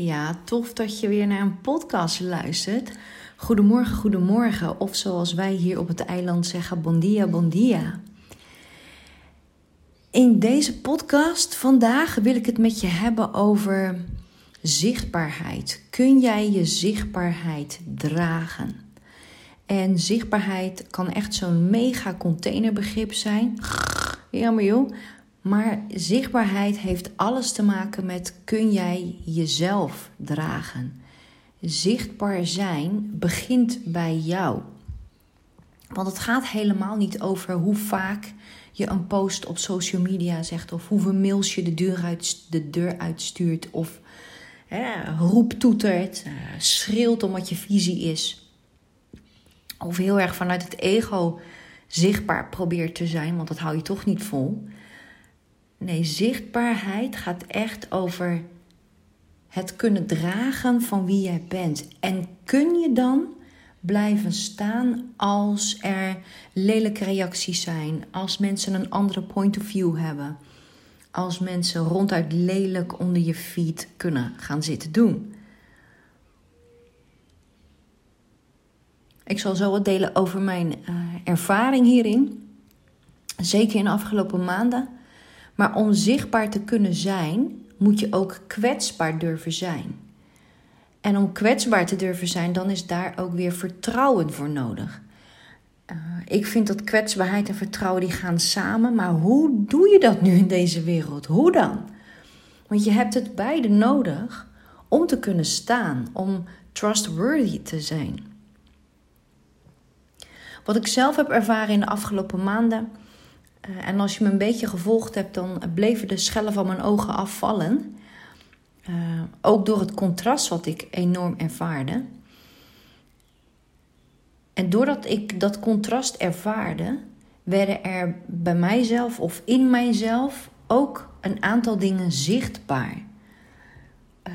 Ja, tof dat je weer naar een podcast luistert. Goedemorgen, goedemorgen. Of zoals wij hier op het eiland zeggen, bon dia, bon dia. In deze podcast vandaag wil ik het met je hebben over zichtbaarheid. Kun jij je zichtbaarheid dragen? En zichtbaarheid kan echt zo'n mega containerbegrip zijn. Ja, maar joh. Maar zichtbaarheid heeft alles te maken met kun jij jezelf dragen. Zichtbaar zijn begint bij jou. Want het gaat helemaal niet over hoe vaak je een post op social media zegt, of hoeveel mails je de deur, uit, de deur uitstuurt, of hè, roeptoetert, uh, schreeuwt om wat je visie is. Of heel erg vanuit het ego zichtbaar probeert te zijn, want dat hou je toch niet vol. Nee, zichtbaarheid gaat echt over het kunnen dragen van wie jij bent. En kun je dan blijven staan als er lelijke reacties zijn, als mensen een andere point of view hebben, als mensen ronduit lelijk onder je feet kunnen gaan zitten doen. Ik zal zo wat delen over mijn uh, ervaring hierin. Zeker in de afgelopen maanden. Maar om zichtbaar te kunnen zijn, moet je ook kwetsbaar durven zijn. En om kwetsbaar te durven zijn, dan is daar ook weer vertrouwen voor nodig. Uh, ik vind dat kwetsbaarheid en vertrouwen die gaan samen, maar hoe doe je dat nu in deze wereld? Hoe dan? Want je hebt het beide nodig om te kunnen staan, om trustworthy te zijn. Wat ik zelf heb ervaren in de afgelopen maanden eh, en als je me een beetje gevolgd hebt, dan bleven de schellen van mijn ogen afvallen. Uh, ook door het contrast wat ik enorm ervaarde. En doordat ik dat contrast ervaarde, werden er bij mijzelf of in mijzelf ook een aantal dingen zichtbaar. Uh,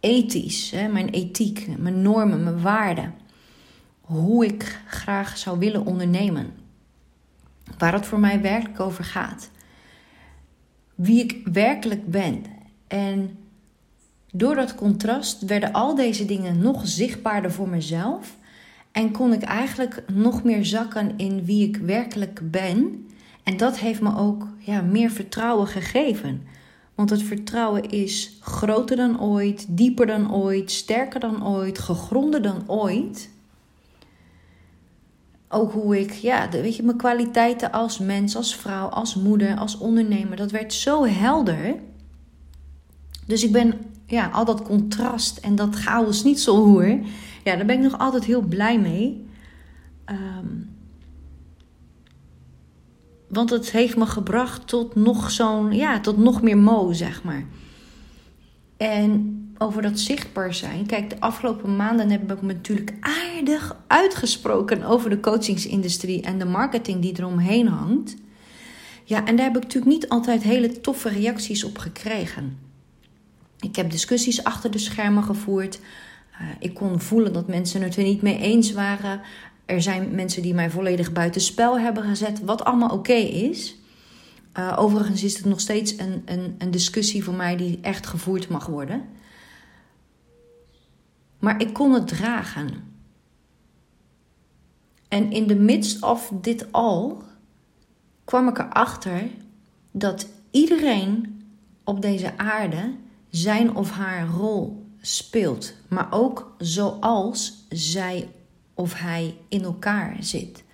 ethisch, mijn ethiek, mijn normen, mijn waarden. Hoe ik graag zou willen ondernemen. Waar het voor mij werkelijk over gaat. Wie ik werkelijk ben. En door dat contrast werden al deze dingen nog zichtbaarder voor mezelf. En kon ik eigenlijk nog meer zakken in wie ik werkelijk ben. En dat heeft me ook ja, meer vertrouwen gegeven. Want het vertrouwen is groter dan ooit, dieper dan ooit, sterker dan ooit, gegronder dan ooit ook hoe ik, ja, de, weet je, mijn kwaliteiten als mens, als vrouw, als moeder, als ondernemer, dat werd zo helder. Dus ik ben, ja, al dat contrast en dat chaos niet zo hoor, ja, daar ben ik nog altijd heel blij mee. Um, want het heeft me gebracht tot nog zo'n, ja, tot nog meer mo, zeg maar. En over dat zichtbaar zijn. Kijk, de afgelopen maanden heb ik me natuurlijk aardig uitgesproken over de coachingsindustrie en de marketing die eromheen hangt. Ja, en daar heb ik natuurlijk niet altijd hele toffe reacties op gekregen. Ik heb discussies achter de schermen gevoerd. Uh, ik kon voelen dat mensen het er niet mee eens waren. Er zijn mensen die mij volledig buitenspel hebben gezet, wat allemaal oké is. Uh, overigens is het nog steeds een, een, een discussie voor mij die echt gevoerd mag worden. Maar ik kon het dragen. En in de midst of dit al kwam ik erachter dat iedereen op deze aarde zijn of haar rol speelt, maar ook zoals zij of hij in elkaar zit.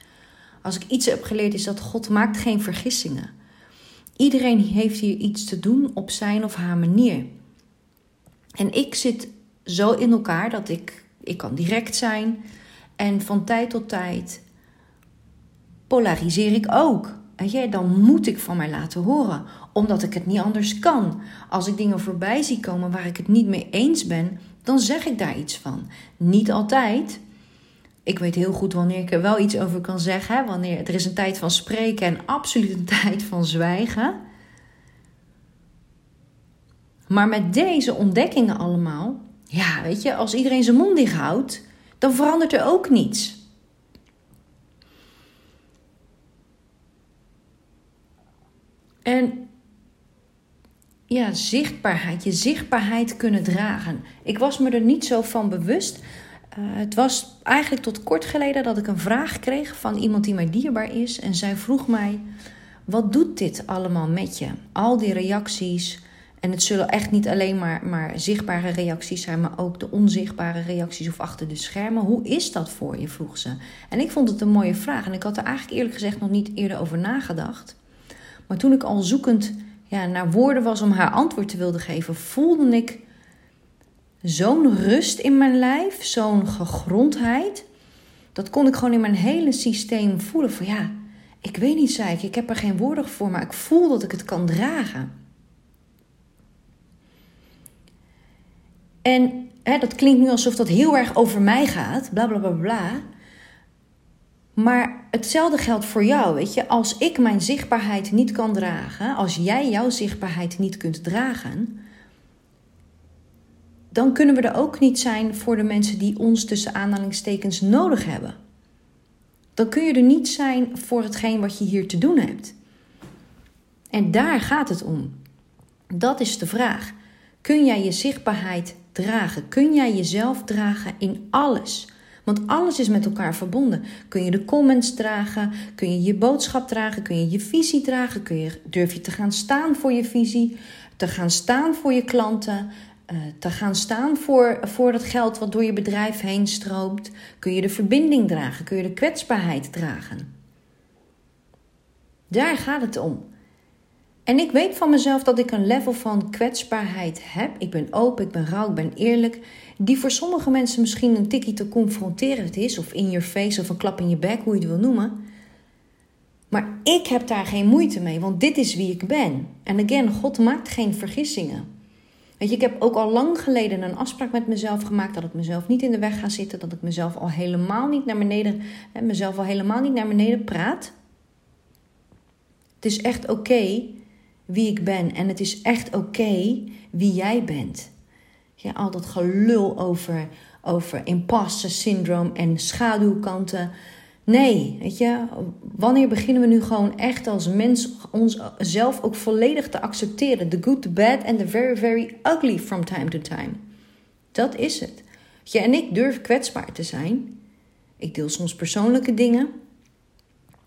Als ik iets heb geleerd is dat God maakt geen vergissingen. Iedereen heeft hier iets te doen op zijn of haar manier. En ik zit zo in elkaar dat ik, ik kan direct zijn. En van tijd tot tijd polariseer ik ook. Je, dan moet ik van mij laten horen, omdat ik het niet anders kan. Als ik dingen voorbij zie komen waar ik het niet mee eens ben, dan zeg ik daar iets van. Niet altijd. Ik weet heel goed wanneer ik er wel iets over kan zeggen. Wanneer er is een tijd van spreken en absoluut een tijd van zwijgen. Maar met deze ontdekkingen allemaal ja, weet je, als iedereen zijn mond dicht houdt, dan verandert er ook niets. En ja, zichtbaarheid, je zichtbaarheid kunnen dragen. Ik was me er niet zo van bewust. Uh, het was eigenlijk tot kort geleden dat ik een vraag kreeg van iemand die mij dierbaar is. En zij vroeg mij: Wat doet dit allemaal met je? Al die reacties. En het zullen echt niet alleen maar, maar zichtbare reacties zijn, maar ook de onzichtbare reacties of achter de schermen. Hoe is dat voor je? vroeg ze. En ik vond het een mooie vraag. En ik had er eigenlijk eerlijk gezegd nog niet eerder over nagedacht. Maar toen ik al zoekend ja, naar woorden was om haar antwoord te willen geven, voelde ik zo'n rust in mijn lijf, zo'n gegrondheid. Dat kon ik gewoon in mijn hele systeem voelen. Van ja, ik weet niet, zei ik, ik heb er geen woorden voor, maar ik voel dat ik het kan dragen. En hè, dat klinkt nu alsof dat heel erg over mij gaat, bla bla bla bla. Maar hetzelfde geldt voor jou, weet je. Als ik mijn zichtbaarheid niet kan dragen, als jij jouw zichtbaarheid niet kunt dragen, dan kunnen we er ook niet zijn voor de mensen die ons tussen aanhalingstekens nodig hebben. Dan kun je er niet zijn voor hetgeen wat je hier te doen hebt. En daar gaat het om. Dat is de vraag. Kun jij je zichtbaarheid dragen? Kun jij jezelf dragen in alles? Want alles is met elkaar verbonden. Kun je de comments dragen? Kun je je boodschap dragen? Kun je je visie dragen? Kun je, durf je te gaan staan voor je visie? Te gaan staan voor je klanten? Uh, te gaan staan voor, voor dat geld wat door je bedrijf heen stroomt? Kun je de verbinding dragen? Kun je de kwetsbaarheid dragen? Daar gaat het om. En ik weet van mezelf dat ik een level van kwetsbaarheid heb. Ik ben open, ik ben rauw, ik ben eerlijk. Die voor sommige mensen misschien een tikkie te confronterend is. Of in je face of een klap in je bek, hoe je het wil noemen. Maar ik heb daar geen moeite mee, want dit is wie ik ben. En again, God maakt geen vergissingen. Weet je, ik heb ook al lang geleden een afspraak met mezelf gemaakt dat ik mezelf niet in de weg ga zitten, dat ik mezelf al helemaal niet naar beneden, mezelf al helemaal niet naar beneden praat. Het is echt oké wie ik ben. En het is echt oké wie jij bent. Ja, al dat gelul over, over imposter syndroom en schaduwkanten. Nee, weet je, wanneer beginnen we nu gewoon echt als mens onszelf ook volledig te accepteren? The good, the bad and the very, very ugly from time to time. Dat is het. Ja, en ik durf kwetsbaar te zijn. Ik deel soms persoonlijke dingen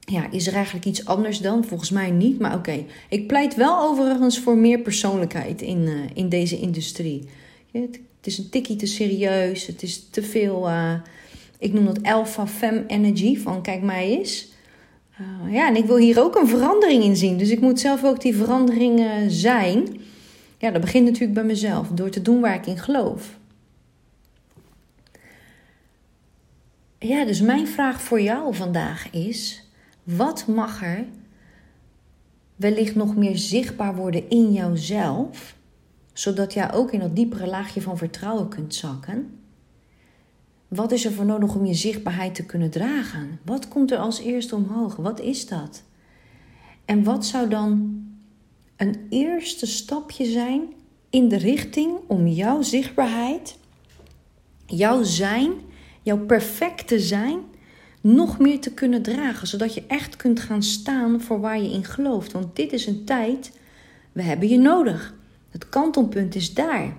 ja, is er eigenlijk iets anders dan? Volgens mij niet, maar oké. Ik pleit wel overigens voor meer persoonlijkheid in, uh, in deze industrie. Het, is een tikkie te serieus, het is te veel, uh, ik noem dat alpha fem energy, van kijk mij eens. Uh, ja, en ik wil hier ook een verandering in zien, dus ik moet zelf ook die verandering zijn. Ja, dat begint natuurlijk bij mezelf, door te doen waar ik in geloof. Ja, dus mijn vraag voor jou vandaag is wat mag er wellicht nog meer zichtbaar worden in jouzelf, zodat jij ook in dat diepere laagje van vertrouwen kunt zakken? Wat is er voor nodig om je zichtbaarheid te kunnen dragen? Wat komt er als eerste omhoog? Wat is dat? En wat zou dan een eerste stapje zijn in de richting om jouw zichtbaarheid, jouw zijn, jouw perfecte zijn nog meer te kunnen dragen, zodat je echt kunt gaan staan voor waar je in gelooft. Want dit is een tijd, we hebben je nodig. Het kantelpunt is daar.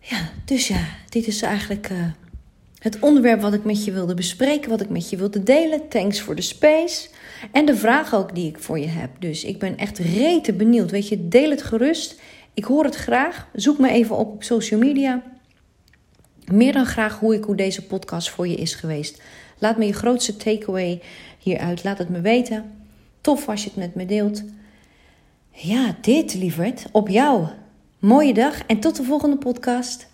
Ja, dus ja, dit is eigenlijk uh, het onderwerp wat ik met je wilde bespreken, wat ik met je wilde delen. Thanks voor de space. En de vraag ook die ik voor je heb. Dus ik ben echt rete benieuwd. Weet je, deel het gerust. Ik hoor het graag. Zoek me even op op social media meer dan graag hoe ik hoe deze podcast voor je is geweest. Laat me je grootste takeaway hieruit. Laat het me weten. Tof als je het met me deelt. Ja, dit lieverd. Op jou. Mooie dag en tot de volgende podcast.